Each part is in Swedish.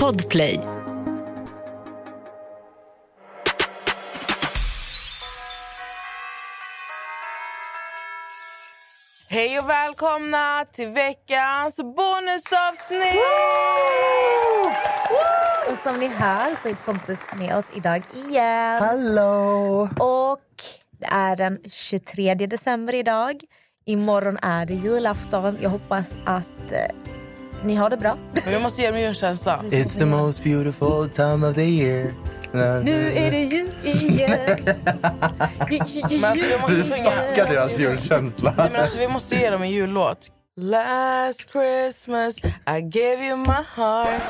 Podplay. Hej och välkomna till veckans bonusavsnitt! Och som ni hör så är Pontus med oss idag igen. Hallå! Och det är den 23 december idag. Imorgon är det julafton. Jag hoppas att eh, ni har det bra. Men vi måste ge dem julkänsla. It's the most beautiful time of the year. Nu är det jul igen. Men måste sjunga... fuckar deras julkänsla. Nej, men alltså, vi måste ge dem en jullåt. Last Christmas I gave you my heart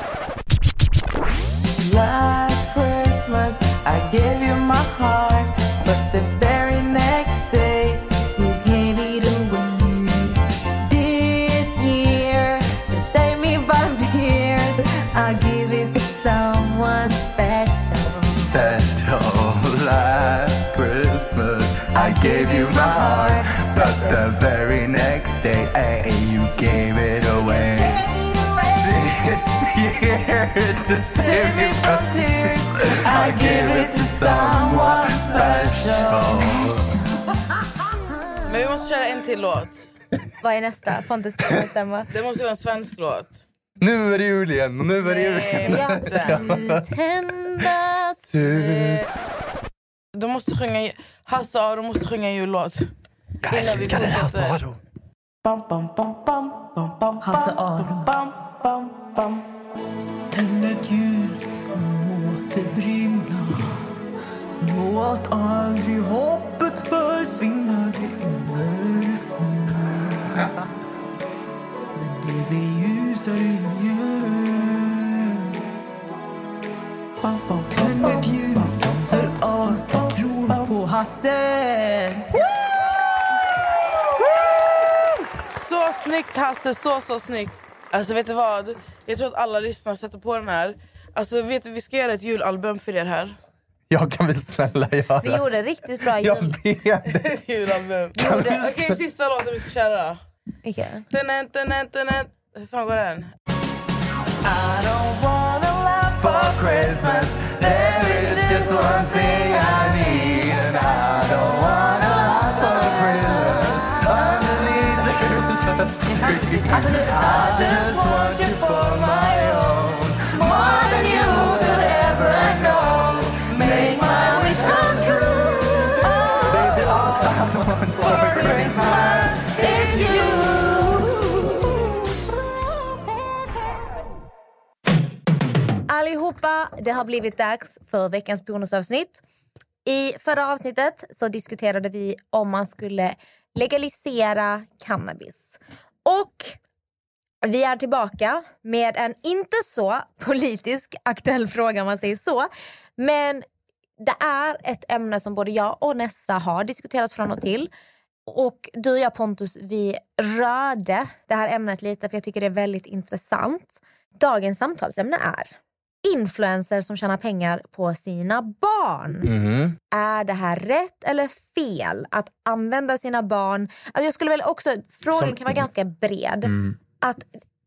Last to save me from tears I gave it to someone special Men vi måste köra en till låt. Vad är nästa? Pontus bestämma. Det måste vara en svensk låt. Nu är det jul igen och nu är det jul igen. Vänta. Tändas Du- De måste sjunga... Hasse Aro måste sjunga jullåt. Jag älskar det Hasse Aro. Bam, bam, Hasse Aro. Tänd ett ljus, låt det brinna. Låt aldrig hoppet försvinna. Det är mörkt nu. Men det blir ljusare igen. Tänd ett ljus för att du tror på Hasse. Så snyggt Hasse, så så snyggt. Alltså vet du vad? Jag tror att alla lyssnare sätter på den här. Alltså vet du, vi ska göra ett julalbum för er här. Jag kan väl snälla göra. Vi gjorde riktigt bra Jag jul. ber dig. Ett julalbum. Okej, sista låten vi ska köra då. Vilken? Dun, dun, dun. Hur fan går den? I don't wanna laugh for Christmas There is just one thing I need I just want you for my own, more than you could ever know. Make my wish come true. Baby, all I want for Christmas is you. Allihopa, det har blivit dags för veckans bonusavsnitt. I förra avsnittet så diskuterade vi om man skulle legalisera cannabis. Och vi är tillbaka med en inte så politisk aktuell fråga om man säger så. Men det är ett ämne som både jag och Nessa har diskuterat från och till. Och du och jag Pontus, vi rörde det här ämnet lite för jag tycker det är väldigt intressant. Dagens samtalsämne är influencers som tjänar pengar på sina barn. Mm. Är det här rätt eller fel att använda sina barn? Alltså jag skulle väl också, frågan Som- kan vara ganska bred. Mm. Att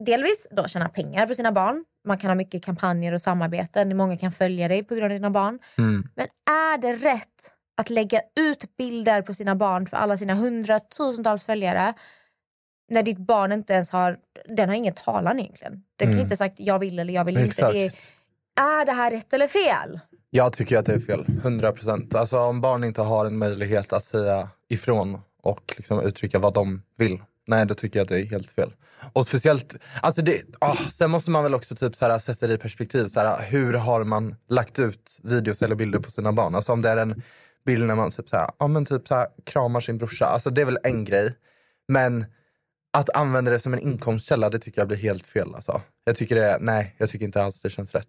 delvis då tjäna pengar på sina barn. Man kan ha mycket kampanjer och samarbeten. Många kan följa dig på grund av dina barn. Mm. Men är det rätt att lägga ut bilder på sina barn för alla sina hundratusentals följare när ditt barn inte ens har, den har ingen talan egentligen. Den kan ju inte sagt jag vill eller jag vill inte. Mm. Exakt. Det är, är det här rätt eller fel? Jag tycker att det är fel, 100 procent. Alltså, om barn inte har en möjlighet att säga ifrån och liksom uttrycka vad de vill, nej då tycker jag att det är helt fel. Och speciellt, alltså det, oh, sen måste man väl också typ så här, sätta det i perspektiv. Så här, hur har man lagt ut videos eller bilder på sina barn? Alltså om det är en bild när man typ så här, ja, men typ så här, kramar sin brorsa, alltså det är väl en grej. Men att använda det som en inkomstkälla, det tycker jag blir helt fel. Alltså. Jag tycker det, nej, jag tycker inte alls det känns rätt.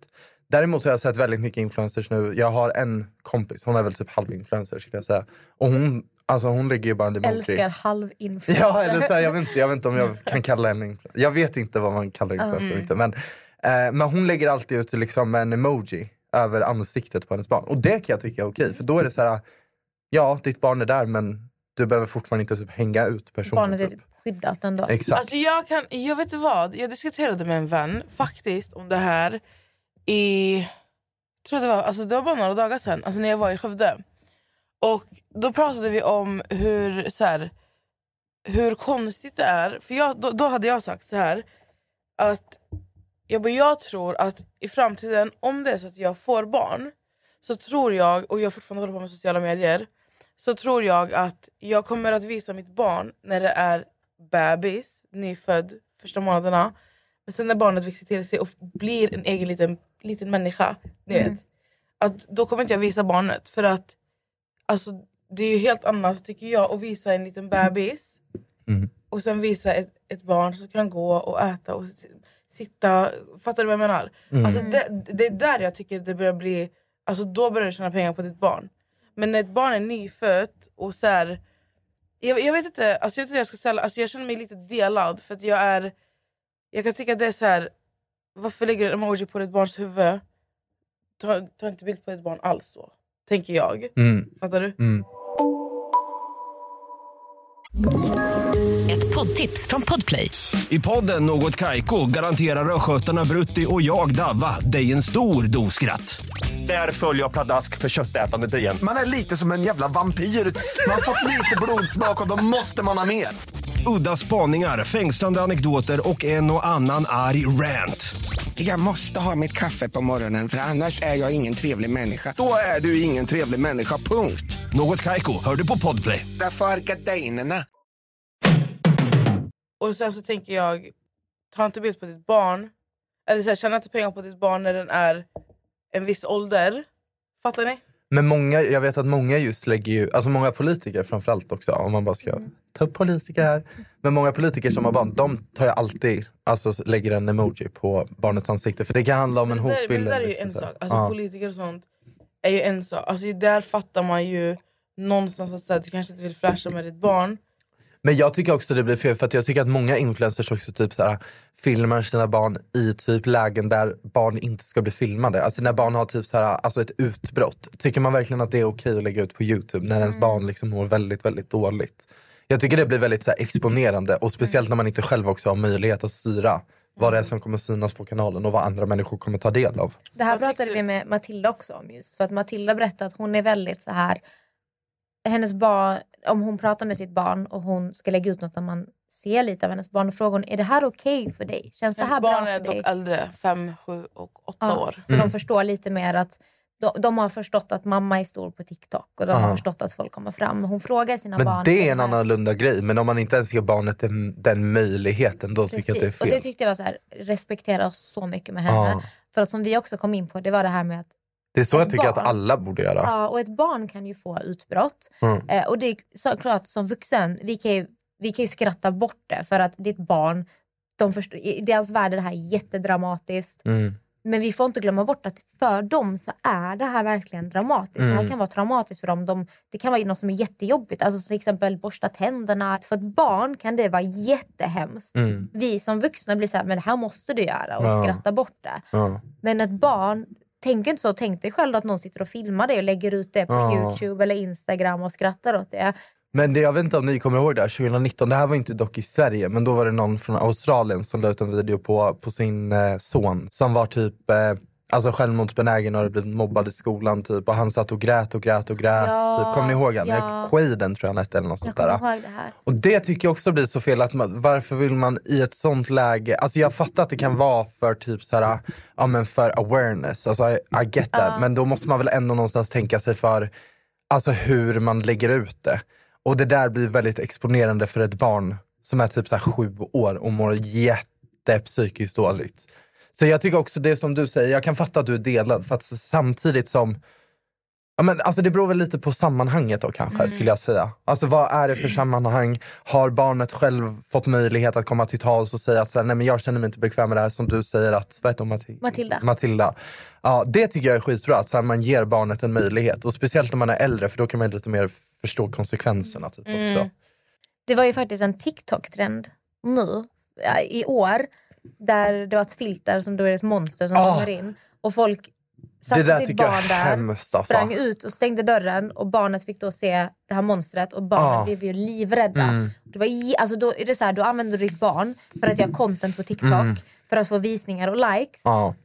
Däremot har jag sett väldigt mycket influencers nu. Jag har en kompis, hon är väl typ halvinfluencer skulle jag säga. Och hon, alltså hon lägger ju bara emoji. Älskar halvinfluencer. Ja, eller så här, jag, vet inte, jag vet inte om jag kan kalla henne influencer. Jag vet inte vad man kallar influencer. Mm. Inte, men, eh, men hon lägger alltid ut liksom en emoji över ansiktet på hennes barn. Och det kan jag tycka är okej. För då är det så här, ja ditt barn är där men du behöver fortfarande inte typ hänga ut personen. Barnet är typ. Skyddat ändå. Exakt. Alltså jag kan, jag vet vad, jag diskuterade med en vän faktiskt om det här i, tror det var, alltså det var bara några dagar sedan, alltså när jag var i Skövde. Och då pratade vi om hur, så här, hur konstigt det är, för jag, då, då hade jag sagt så här att jag, bara, jag tror att i framtiden, om det är så att jag får barn, så tror jag, och jag fortfarande håller på med sociala medier, så tror jag att jag kommer att visa mitt barn när det är bebis, nyfödd, första månaderna. Men sen när barnet växer till sig och blir en egen liten, liten människa, ni vet. Att då kommer inte jag visa barnet för att alltså, det är ju helt annat tycker jag att visa en liten bebis och sen visa ett, ett barn som kan gå och äta och sitta. Fattar du vad jag menar? Alltså, det, det är där jag tycker det börjar bli, alltså, då börjar du tjäna pengar på ditt barn. Men när ett barn är nyfött och så här, jag, jag vet inte, alltså jag, vet inte jag, ska ställa, alltså jag känner mig lite delad för att jag är jag kan tycka att det är så här. varför lägger du en emoji på ditt barns huvud? Ta, ta inte bild på ditt barn alls då, tänker jag. Mm. Fattar du? Mm. Ett poddtips från Podplay. I podden Något Kaiko garanterar östgötarna Brutti och jag, Davva, dig en stor dos skratt. Där följer jag pladask för köttätandet igen. Man är lite som en jävla vampyr. Man har fått lite blodsmak och då måste man ha mer. Udda spaningar, fängslande anekdoter och en och annan arg rant. Jag måste ha mitt kaffe på morgonen för annars är jag ingen trevlig människa. Då är du ingen trevlig människa, punkt. Något Kaiko, hör du på Podplay. Därför är gardinerna. Och sen så tänker jag, ta inte bild på ditt barn. Eller så här, tjäna inte pengar på ditt barn när den är en viss ålder. Fattar ni? Men många, jag vet att många just lägger ju, alltså många politiker framförallt också, om man bara ska ta upp politiker här. Men många politiker som har barn, de tar ju alltid, alltså lägger en emoji på barnets ansikte. För det kan handla om en hotbild. men det där är ju en sak. Alltså, Ja. Politiker och sånt är ju en sak. Alltså, där fattar man ju någonstans att så här, du kanske inte vill flasha med ditt barn. Men jag tycker också det blir fel för att jag tycker att många influencers också typ så här, filmar sina barn i typ lägen där barn inte ska bli filmade. Alltså när barn har typ så här, alltså ett utbrott. Tycker man verkligen att det är okej att lägga ut på Youtube när ens barn liksom mår väldigt, väldigt dåligt? Jag tycker det blir väldigt så här, exponerande och speciellt när man inte själv också har möjlighet att styra vad det är som kommer synas på kanalen och vad andra människor kommer ta del av. Det här pratade vi med Matilda också om just för att Matilda berättade att hon är väldigt så här hennes barn, om hon pratar med sitt barn och hon ska lägga ut något där man ser lite av hennes barn och frågar hon, är det här okej för dig? Känns det här Hennes bra barn för är dig? dock äldre, fem, sju och åtta Ja, år. Så de förstår lite mer att de, de har förstått att mamma är stor på TikTok och de har Ja. förstått att folk kommer fram. Hon frågar sina Men barn. det är en annorlunda grej. Men om man inte ens ger barnet den, den möjligheten då tycker jag att det är Precis. Och fel. det tyckte jag var så här, respekterar så mycket med henne. Ja. För att som vi också kom in på, det var det här med att Det är så jag ett tycker att barn- alla borde göra. Ja, och ett barn kan ju få utbrott. Mm. Eh, och det är såklart som vuxen, vi kan, ju, vi kan ju skratta bort det för att ditt barn, de förstår, i deras värld är det här jättedramatiskt. Mm. Men vi får inte glömma bort att för dem så är det här verkligen dramatiskt. Mm. Det kan vara traumatiskt för dem. De, det kan vara något som är jättejobbigt. Alltså till exempel borsta tänderna. För ett barn kan det vara jättehemskt. Mm. Vi som vuxna blir så här, men det här måste du göra och Ja. skratta bort det. Ja. Men ett barn, tänk inte så. Tänk dig själv att någon sitter och filmar det och lägger ut det på Ja. Youtube eller Instagram och skrattar åt det. Men det, jag vet inte om ni kommer ihåg det här 2019, det här var inte dock i Sverige men då var det någon från Australien som la ut en video på, på sin eh, son som var typ eh, alltså självmordsbenägen och hade blivit mobbad i skolan typ och han satt och grät och grät och grät. Ja, typ. Kommer ni ihåg han? ja. Quaden tror jag han hette eller något Jag sånt där. ihåg det här. Och det tycker jag också blir så fel, att man, varför vill man i ett sånt läge, alltså jag fattar att det kan vara för typ så här, ja men för awareness, alltså I, I get that, men då måste man väl ändå någonstans tänka sig för alltså hur man lägger ut det. Och det där blir väldigt exponerande för ett barn som är typ så sju år och mår jättepsykiskt dåligt. Så jag tycker också det som du säger, jag kan fatta att du är delad för att samtidigt som Ja, men alltså det beror väl lite på sammanhanget då kanske skulle jag säga. Alltså vad är det för sammanhang? Har barnet själv fått möjlighet att komma till tals och säga att så här, nej men jag känner mig inte bekväm med det här som du säger att, vad heter hon? Mati- Matilda. Matilda. Ja, det tycker jag är skitbra, att så här, man ger barnet en möjlighet. Och speciellt när man är äldre för då kan man lite mer förstå konsekvenserna. Typ, också. Det var ju faktiskt en TikTok-trend nu i år där det var ett filter som då är ett monster som Ah. kommer in och folk satte Det där sitt barn är där, hemskt, alltså. sprang ut och stängde dörren och barnet fick då se det här monstret och barnen Ja. blev ju livrädda. Mm. Det var, alltså då, är det så här, då använder du ditt barn för att göra content på TikTok Mm. för att få visningar och likes. Ja.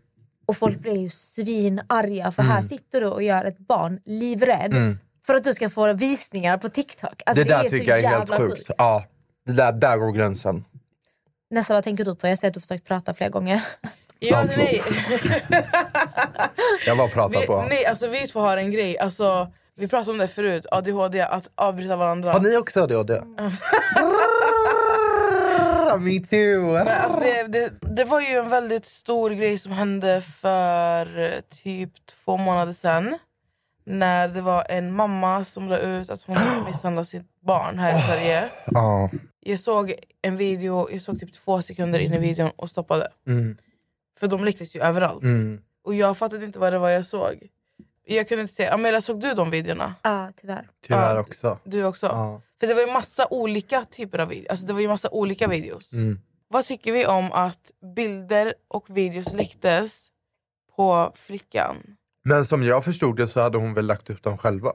Och folk blir ju svinarga för här sitter du och gör ett barn livrädd för att du ska få visningar på TikTok. Alltså, det där är så tycker jag är helt jävla sjukt. Ja, det där, där går gränsen. Nästa, vad tänker du på? Jag ser att du försökt prata flera gånger. Ja, nej, Jag bara pratar vi, på. nej, alltså vi två har en grej. Alltså, vi pratade om det förut, ADHD, att avbryta varandra. Har ni också ADHD? Me too! Men alltså det, det, det var ju en väldigt stor grej som hände för eh, typ två månader sedan. När det var en mamma som la ut att hon hade misshandlat sitt barn här i Sverige. Ja. Jag såg en video, jag såg typ två sekunder in i videon och stoppade. Mm. För de läcktes ju överallt. Mm. Och jag fattade inte vad det var jag såg. Jag kunde inte se. Amelia, såg du de videorna? Ja, tyvärr. Tyvärr Ja. också. Du också? Ja. För det var ju massa olika typer av videos. Alltså det var ju massa olika videos. Mm. Vad tycker vi om att bilder och videos läcktes på flickan? Men som jag förstod det så hade hon väl lagt upp dem själva?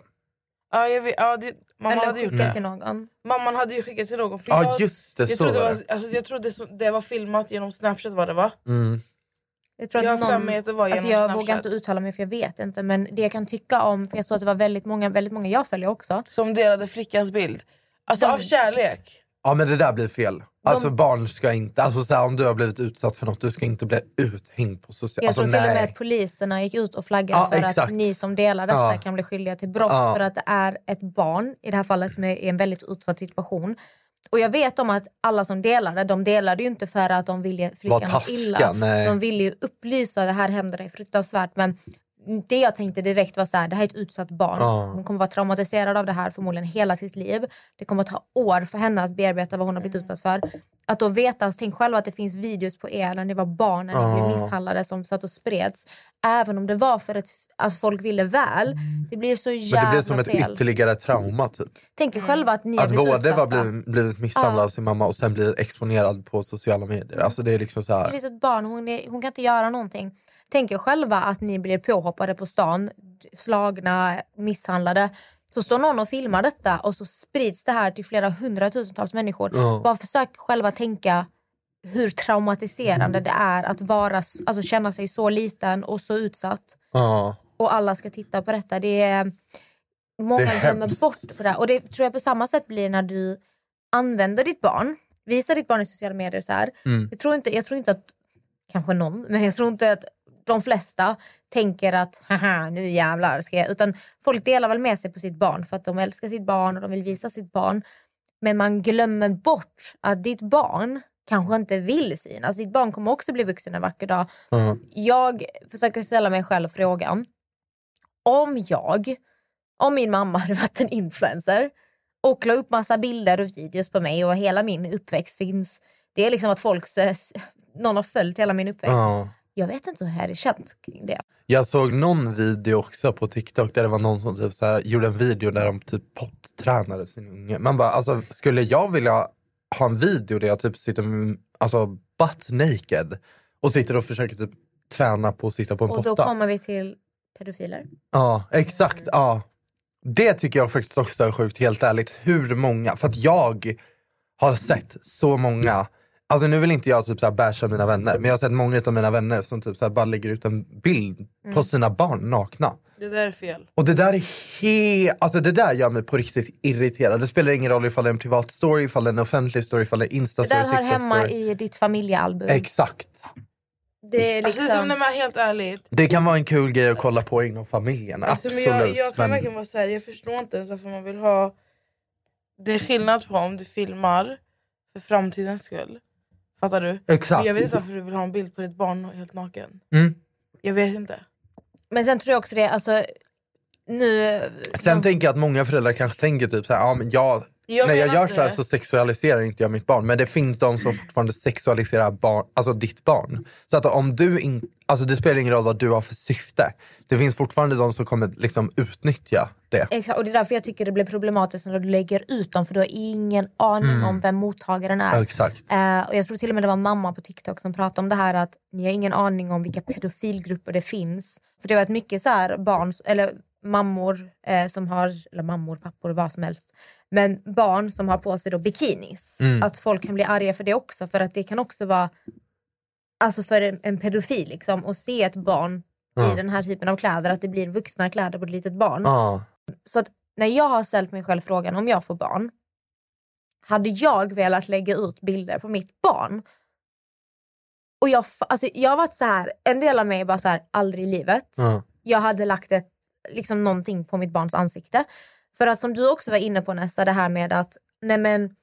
Ja, jag vet, ja, det, mamma, Eller hade gjort det. till någon. mamman hade ju skickat till någon. För Ja jag, just det, jag så trodde, var det det. var, alltså, jag trodde så- det var filmat genom Snapchat var det va? Mm. Jag, tror Jag att för någon, mig att det var genom alltså jag Snapchat. vågar inte uttala mig för jag vet inte. Men det jag kan tycka om, för jag såg att det var väldigt många, väldigt många jag följer också. Som delade flickans bild. Alltså De- av kärlek. Ja men det där blir fel. Alltså barn ska inte, alltså så här, om du har blivit utsatt för något, du ska inte bli uthängd på sociala... Jag Alltså, tror till och med nej. att poliserna gick ut och flaggade Ja, för att exakt. ni som delar detta Ja. kan bli skyldiga till brott Ja. för att det är ett barn i det här fallet som är i en väldigt utsatt situation. Och jag vet om att alla som delar det, de delar det ju inte för att de vill ge flickan illa. nej. De vill ju upplysa, det här händer, det är fruktansvärt. Men det jag tänkte direkt var så här, det här är ett utsatt barn. Ja. Hon kommer vara traumatiserad av det här förmodligen hela sitt liv. Det kommer ta år för henne att bearbeta vad hon har blivit utsatt för. Att då veta, tänk själva att det finns videos på er när det var barn när ni blev misshandlade som satt och spreds. Även om det var för att alltså, folk ville väl. Det blir så Men jävla det blir som ett fel. ytterligare trauma typ. Tänk er själva att ni har Att blivit både utsatta. var blivit, blivit misshandlad av sin mamma och sen bli exponerad på sociala medier. Alltså det är liksom så ett här. litet barn, hon, är, hon kan inte göra någonting. Tänk er själva att ni blir påhoppade på stan, slagna, misshandlade. Så står någon och filmar detta och så sprids det här till flera hundratusentals människor. Ja. Bara försök själva tänka hur traumatiserande det är att vara, alltså känna sig så liten och så utsatt. Ja. Och alla ska titta på detta. Det är, många Det glömmer hemskt. bort på det. Och det tror jag på samma sätt blir när du använder ditt barn. Visar ditt barn i sociala medier så här. Mm. Jag, tror inte, jag tror inte att, kanske någon, men jag tror inte att de flesta tänker att haha nu jävlar ska jag. Utan folk delar väl med sig på sitt barn för att de älskar sitt barn och de vill visa sitt barn. Men man glömmer bort att ditt barn kanske inte vill synas. Ditt barn kommer också bli vuxen en vacker dag. Mm. Jag försöker ställa mig själv frågan. Om jag, om min mamma hade varit en influencer och la upp massa bilder och videos på mig och hela min uppväxt finns. Det är liksom att folk, någon har följt hela min uppväxt. Ja. Jag vet inte hur jag hade känt kring det. Jag såg någon video också på TikTok där det var någon som typ så här, gjorde en video där de typ pottränade sin unge. Man bara, alltså, skulle jag vilja ha en video där jag typ sitter alltså, butt naked och sitter och försöker typ träna på att sitta på en Och då potta? kommer vi till pedofiler. Ja, exakt. Ja. Det tycker jag faktiskt också är sjukt, helt ärligt. Hur många? För att jag har sett så många Alltså nu vill inte jag typ såhär basha mina vänner men jag har sett många av mina vänner som typ såhär bara lägger ut en bild på sina barn nakna. Det där är fel. Och det där är he- alltså det där gör mig på riktigt irriterad. Det spelar ingen roll ifall det är en privat story, ifall det är en offentlig story, ifall det är Det insta-story, där hör hemma i ditt familjealbum. Exakt. det är Alltså, liksom... nej, men helt ärligt. Det kan vara en kul grej att kolla på inom familjen, Alltså, men absolut. jag, jag kan men- verkligen vara så här, jag förstår inte ens varför man vill ha... Det är skillnad på om du filmar för framtidens skull. Fattar du? Exakt. Men jag vet inte varför du vill ha en bild på ditt barn helt naken. Mm. Jag vet inte. Men sen tror jag också det, alltså, nu... Sen tänker jag att många föräldrar kanske tänker typ så här, ja, men jag, Jag när jag gör så här så sexualiserar inte jag mitt barn. Men det finns de som fortfarande sexualiserar barn, alltså ditt barn. Så att om du in, alltså det spelar ingen roll vad du har för syfte. Det finns fortfarande de som kommer liksom utnyttja det. Exakt, och det är därför jag tycker det blir problematiskt när du lägger ut dem för du har ingen aning om vem mottagaren är. Exakt. Eh, och jag tror till och med det var mamma på TikTok som pratade om det här att ni har ingen aning om vilka pedofilgrupper det finns. För det har varit mycket så här barn, eller mammor eh, som har, eller mammor, pappor, vad som helst. Men barn som har på sig då bikinis. Att folk kan bli arga för det också för att det kan också vara Alltså för en, en pedofil liksom att se ett barn i den här typen av kläder, att det blir vuxna kläder på ett litet barn. Ja. Så att när jag har ställt mig själv frågan om jag får barn, hade jag velat lägga ut bilder på mitt barn? Och jag, alltså, jag har varit så här, en del av mig är bara så här, aldrig i livet. Ja. Jag hade lagt ett, liksom någonting på mitt barns ansikte. För att som du också var inne på Nessa, det här med att nej men,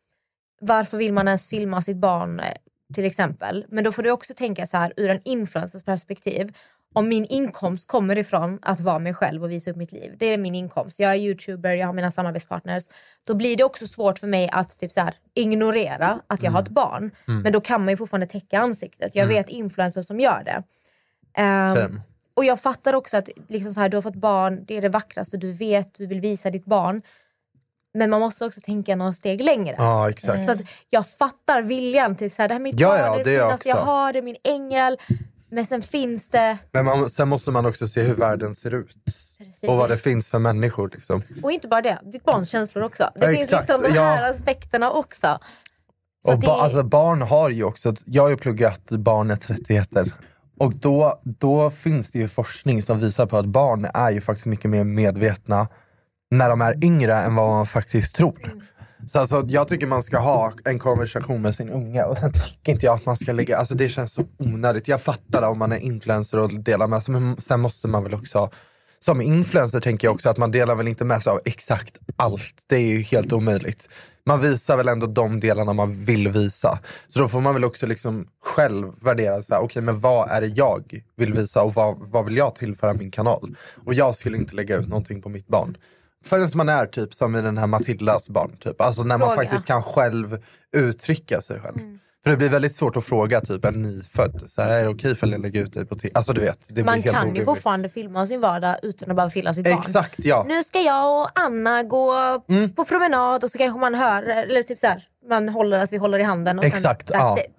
varför vill man ens filma sitt barn eh, till exempel? Men då får du också tänka så här ur en influencers perspektiv. Om min inkomst kommer ifrån att vara mig själv och visa upp mitt liv. Det är min inkomst. Jag är youtuber, jag har mina samarbetspartners. Då blir det också svårt för mig att typ så här, ignorera att jag har ett barn. Men då kan man ju fortfarande täcka ansiktet. Jag vet influencers som gör det. Sen. och jag fattar också att liksom så här, du har fått barn, det är det vackraste du vet, du vill visa ditt barn. Men man måste också tänka några steg längre. Ja, exakt. Så att jag fattar viljan, typ så här, det här är mitt Ja, barn, ja, det det jag finaste jag har, det är min ängel. Men sen finns det, Men man, sen måste man också se hur världen ser ut. Precis. Och vad det finns för människor. Liksom. och inte bara det, ditt barns känslor också. Det Ja, finns exakt, liksom de här ja. aspekterna också. Så Och att det, ba, alltså, barn har ju också, jag har ju pluggat barnets rättigheter. Och då, då finns det ju forskning som visar på att barn är ju faktiskt mycket mer medvetna när de är yngre än vad man faktiskt tror. Så alltså, jag tycker man ska ha en konversation med sin unge och sen tycker inte jag att man ska lägga, alltså det känns så onödigt. Jag fattar om man är influencer och delar med sig men sen måste man väl också som influencer tänker jag också att man delar väl inte med sig av exakt allt. Det är ju helt omöjligt. Man visar väl ändå de delarna man vill visa. Så då får man väl också liksom själv värdera, så här, okej men vad är det jag vill visa och vad, vad vill jag tillföra min kanal? Och jag skulle inte lägga ut någonting på mitt barn. Förrän man är typ som i den här Matildas barn. Typ. Alltså när man Fråga. faktiskt kan själv uttrycka sig själv. För det blir väldigt svårt att fråga typ en nyfödd, så här, är det okej för jag lägger ut dig på t-? Alltså du vet, det blir man helt kan ju fortfarande filma sin vardag utan att behöva filma sitt barn. Exakt ja. nu ska jag och Anna gå Mm. på promenad och så kanske man hör, eller typ så här, man håller att vi håller i handen. Och sen Exakt, that's ja. it.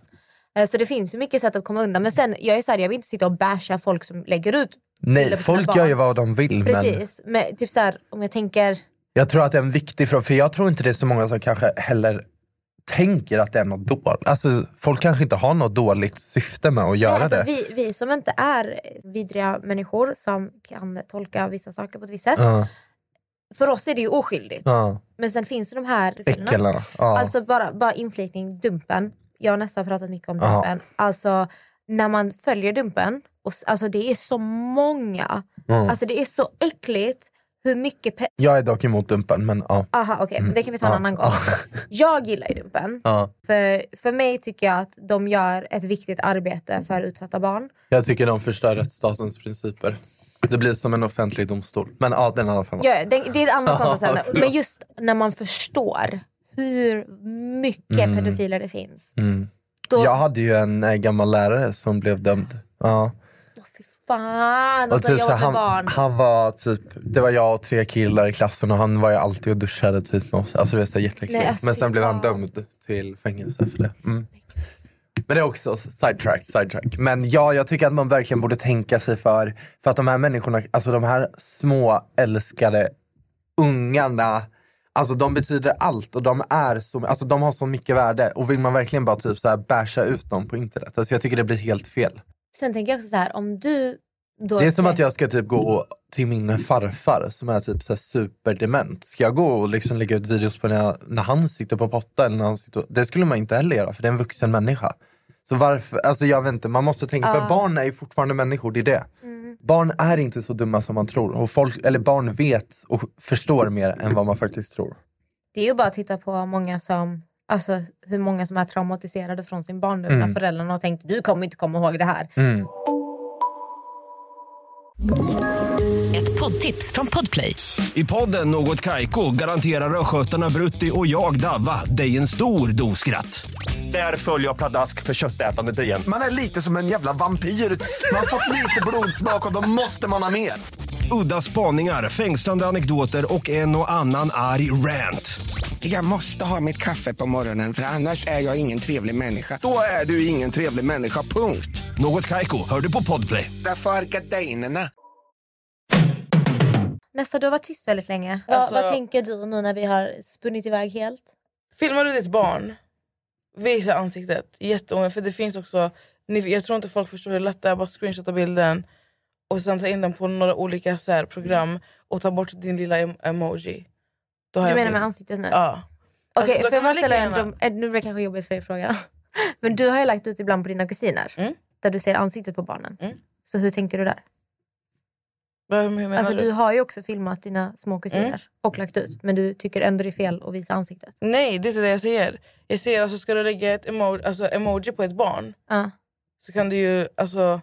Eh, Så det finns ju mycket sätt att komma undan. Men sen, jag är så här, jag vill inte sitta och basha folk som lägger ut bilder Nej, på sina folk barn. gör ju vad de vill men Precis. Men typ så här, om jag tänker, jag tror att det är en viktig fråga, för jag tror inte det är så många som kanske heller tänker att det är något dåligt. Alltså, folk kanske inte har något dåligt syfte med att göra alltså, det. vi, vi som inte är vidriga människor som kan tolka vissa saker på ett visst sätt. Ja, För oss är det ju oskyldigt. ja. Men sen finns det de här. Äcklarna. Ja. Alltså bara, bara inflikning, Dumpen. Jag har pratat mycket om. Dumpen. Alltså när man följer Dumpen, och, alltså det är så många. Alltså det är så äckligt hur mycket... Pe- Jag är dock emot Dumpen men ja. Aha, okej, men det kan vi ta en Ja. annan gång. Jag gillar ju Dumpen. ja. För, för mig tycker jag att de gör ett viktigt arbete för utsatta barn. Jag tycker de förstör rättsstatens principer. Det blir som en offentlig domstol. Men ja, den andra femman. Ja, det, det är ett annat samtalsämne. Men just när man förstår hur mycket pedofiler det finns. Mm. Då, Jag hade ju en eh, gammal lärare som blev dömd. Ja. Fan, Och som typ så han, barn. han var typ, det var jag och tre killar i klassen och han var ju alltid och duschade typ med oss. Alltså det var så jätteäckligt. Alltså, Men sen blev han dömd till fängelse för det. Mm. Men det är också sidetrack, sidetrack. Men ja, jag tycker att man verkligen borde tänka sig för. För att de här människorna, alltså de här små älskade ungarna, alltså de betyder allt och de är så, alltså de har så mycket värde. Och vill man verkligen bara typ så här basha ut dem på internet, alltså jag tycker det blir helt fel. Sen tänker jag också så här, om du... Då Det är som att jag ska typ gå till min farfar som är typ så superdement. Ska jag gå och liksom lägga ut videos på när, jag, när han sitter på potta? Eller när han sitter, det skulle man inte heller göra för det är en vuxen människa. Så varför, alltså jag vet inte, man måste tänka, för barn är fortfarande människor, det är det. Barn är inte så dumma som man tror. Och folk, eller barn vet och förstår mer än vad man faktiskt tror. Det är ju bara att titta på många som, alltså, hur många som är traumatiserade från sin barndom när föräldrarna har tänkt du kommer inte komma ihåg det här. Ett poddtips från Podplay. I podden Något Kaiko garanterar östgötarna Brutti och jag, Davva, dig en stor dos skratt. Där följer jag pladask för köttätandet igen. Man är lite som en jävla vampyr. Man har fått lite blodsmak och då måste man ha mer. Udda spaningar, fängslande anekdoter och en och annan arg rant. Jag måste ha mitt kaffe på morgonen för annars är jag ingen trevlig människa. Då är du ingen trevlig människa, punkt. Något Kaiko, hör du på Podplay. Därför är gardinerna. Nessa, du har varit tyst väldigt länge. Vad- Alltså- vad tänker du nu när vi har spunnit iväg helt? Filmar du ditt barn, visa ansiktet. Jätteångest. För det finns också, ni- jag tror inte folk förstår hur lätt det är att bara screenshotta bilden och sen ta in den på några olika så här, program och ta bort din lilla em- emoji. Då har Du jag menar med ansiktet nu? Ja. Okej, Alltså, då får jag bara ställa en eh, nu blir det kanske jobbigt för dig att fråga. Men du har ju lagt ut ibland på dina kusiner Mm. där du ser ansiktet på barnen. Mm. Så hur tänker du där? Hur Alltså du? du har ju också filmat dina små kusiner Mm. och lagt ut. Men du tycker ändå det är fel att visa ansiktet. Nej, det är inte det jag säger. Jag säger alltså, ska du lägga ett emoji, alltså, emoji på ett barn Ja. så kan du ju... Alltså,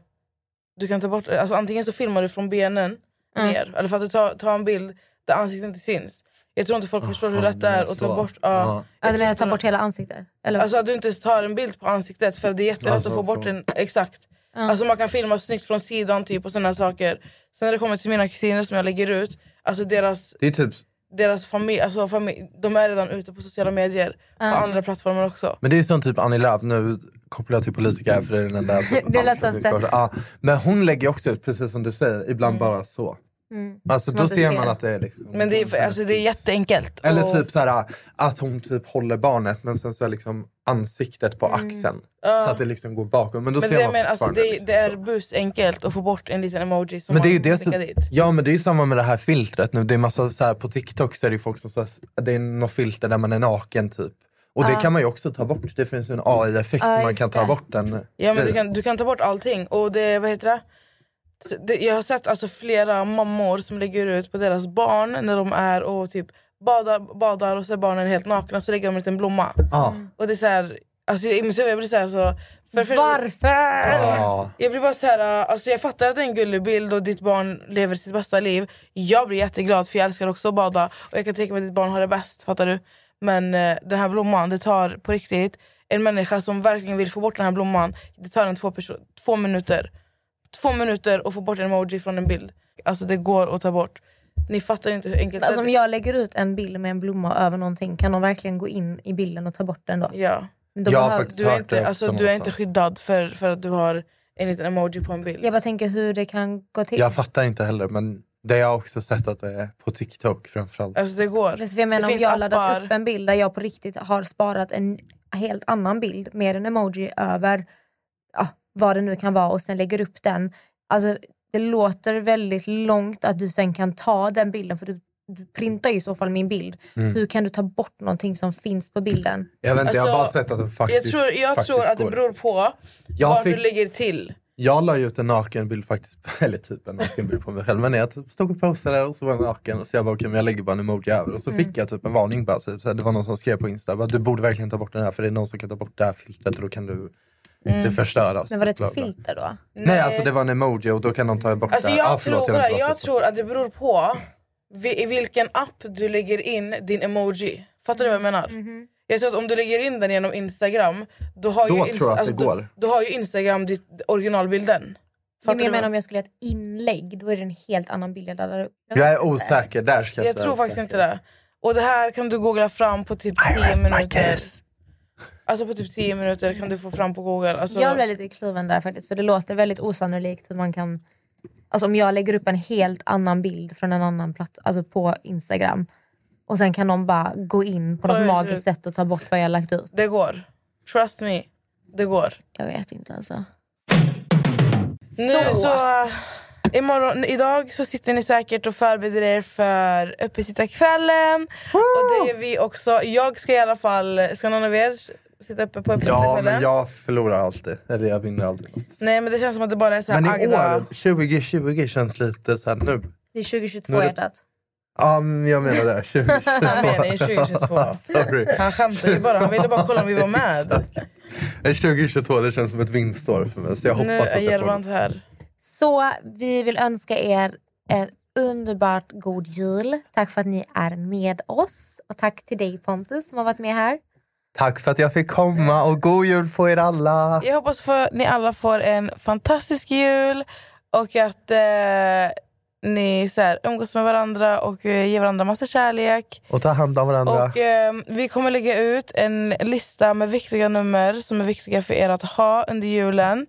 du kan ta bort, alltså, antingen så filmar du från benen Mm. ner eller för att du tar, tar en bild där ansiktet inte syns. Jag tror inte folk förstår hur lätt det är att ta bort... Ja. Ja, Ja, du menar inte ta bort hela ansiktet? Eller? Alltså att du inte tar en bild på ansiktet för det är jättelätt Alltså, att få bort från- en... Exakt. Alltså man kan filma snyggt från sidan typ och sådana saker. Sen när det kommer till mina kusiner som jag lägger ut, alltså deras, Det är typ deras familj, alltså familj, de är redan ute på sociala medier. På andra plattformar också. Men det är som typ Annie Lööf, nu kopplar jag till politiker för det är den enda typ, Det är lättaste. ja, Men hon lägger också ut, precis som du säger, ibland bara så. Alltså Som då ser man att det är liksom... Men det är, alltså, det är jätteenkelt. Eller Och- typ så här, att hon typ håller barnet men sen så är liksom ansiktet på axeln. Så att det liksom går bakom. Men då Men ser det, man men, alltså, det, liksom det är busenkelt att få bort en liten emoji som Men det är ju man det som, dit. ja men det är ju samma med det här filtret nu. Det är massa så här, på TikTok så är det folk som så, det är något filter där man är naken typ. Och det kan man ju också ta bort. Det finns ju en AI-effekt Ja, så man kan ta bort den. Ja, men du, kan, du kan ta bort allting. Och det, vad heter det? Jag har sett alltså flera mammor som lägger ut på deras barn när de är och typ badar, badar och så är barnen helt nakna så lägger de en liten blomma. Ja. Och det är så här, alltså, jag blir så här, så... För, för, Varför? Ja. Jag blir bara så här, alltså jag fattar att det är en gullig bild och ditt barn lever sitt bästa liv. Jag blir jätteglad för jag älskar också att bada och jag kan tänka mig att ditt barn har det bäst. Fattar du? Men eh, den här blomman, det tar på riktigt en människa som verkligen vill få bort den här blomman. Det tar en två, två minuter. Två minuter att få bort en emoji från en bild. Alltså det går att ta bort. Ni fattar inte hur enkelt Alltså, om det är. jag lägger ut en bild med en blomma över någonting kan de verkligen gå in i bilden och ta bort den då? Ja. Då Jag har behöver- faktiskt Du är, hört inte, det alltså, du är inte någonstans. skyddad för, för att du har en liten emoji på en bild. Jag bara tänker hur det kan gå till. Jag fattar inte heller men det har jag också sett att det är på TikTok framförallt. Alltså det går. För jag menar, det om jag har laddat appar. upp en bild där jag på riktigt har sparat en helt annan bild med en emoji över vad det nu kan vara och sen lägger upp den. Alltså, det låter väldigt långt att du sen kan ta den bilden för du, du printar ju i så fall min bild. Mm. Hur kan du ta bort någonting som finns på bilden? Jag, vet inte, jag har bara Alltså, sett att det Jag faktiskt, tror, jag faktiskt tror att det beror på Jag vad fick- du lägger till. Jag la ut en nakenbild faktiskt, eller typ en nakenbild på mig själv. Men jag typ stod och postade och så var jag naken. Så jag bara, okej men jag lägger bara en emoji över. Och så Mm. fick jag typ en varning bara. Så det var någon som skrev på Insta, bara, du borde verkligen ta bort den här för det är någon som kan ta bort det här filtret och då kan du det förstöras. Men var det typ, bla, ett bla. filter då? Nej alltså det var en emoji och då kan de ta bort Alltså det. jag, Ah, förlåt, tror, jag varför. tror att det beror på i vilken app du lägger in din emoji. Fattar du vad jag menar? Mhm. Jag tror att om du lägger in den genom Instagram då har, Då ju, tror jag att det alltså, går. Då, då har ju Instagram ditt, originalbilden. Men Fattar jag menar om jag skulle göra ett inlägg, då är det en helt annan bild jag laddar upp. Jag är osäker, där ska jag jag tror faktiskt inte det. Och det här kan du googla fram på typ 10 minuter. Alltså på typ 10 minuter kan du få fram på google. Alltså, Jag blir lite kluven där faktiskt för det låter väldigt osannolikt hur man kan... Alltså om jag lägger upp en helt annan bild från en annan plats, alltså på Instagram och sen kan de bara gå in på Kolla något magiskt sätt och ta bort vad jag lagt ut. Det går. Trust me. Det går. Jag vet inte alltså. Nu så... Imorgon, idag så sitter ni säkert och förbereder er för uppesittarkvällen. Och det är vi också. Jag ska i alla fall... Ska någon av er sitta uppe på Ja uppesittarkvällen? men jag förlorar alltid, eller jag vinner något. Nej men det känns som att det bara är så här Men i Agda. år, 2020 känns lite så här nu. Det är 2022 Nu är det- hjärtat. Ja men jag menar det, 2022. Han menar ju 2022. Sorry. Han skämtar ju bara. Han ville bara kolla om vi var med. Eh, 2022 det känns som ett vinstår för mig så jag hoppas Nu att är Gervant här. Så vi vill önska er en underbart god jul. Tack för att ni är med oss. Och tack till dig Pontus som har varit med här. Tack för att jag fick komma och god jul på er alla. Jag hoppas att ni alla får en fantastisk jul och att eh, ni så här, umgås med varandra och eh, ger varandra massa kärlek. Och ta hand om varandra. Och eh, Vi kommer lägga ut en lista med viktiga nummer som är viktiga för er att ha under julen.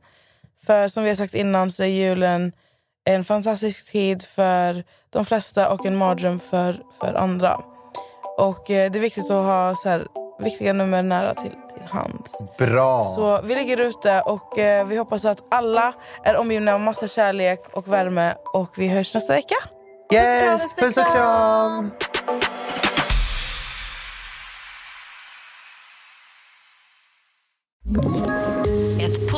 För som vi har sagt innan så är julen en fantastisk tid för de flesta och en mardröm för, för andra. Och eh, Det är viktigt att ha så här, viktiga nummer nära till, till hands. Bra. Så vi lägger ut det och eh, vi hoppas att alla är omgivna av massa kärlek och värme. Och vi hörs nästa vecka. yes, puss och kram. Ett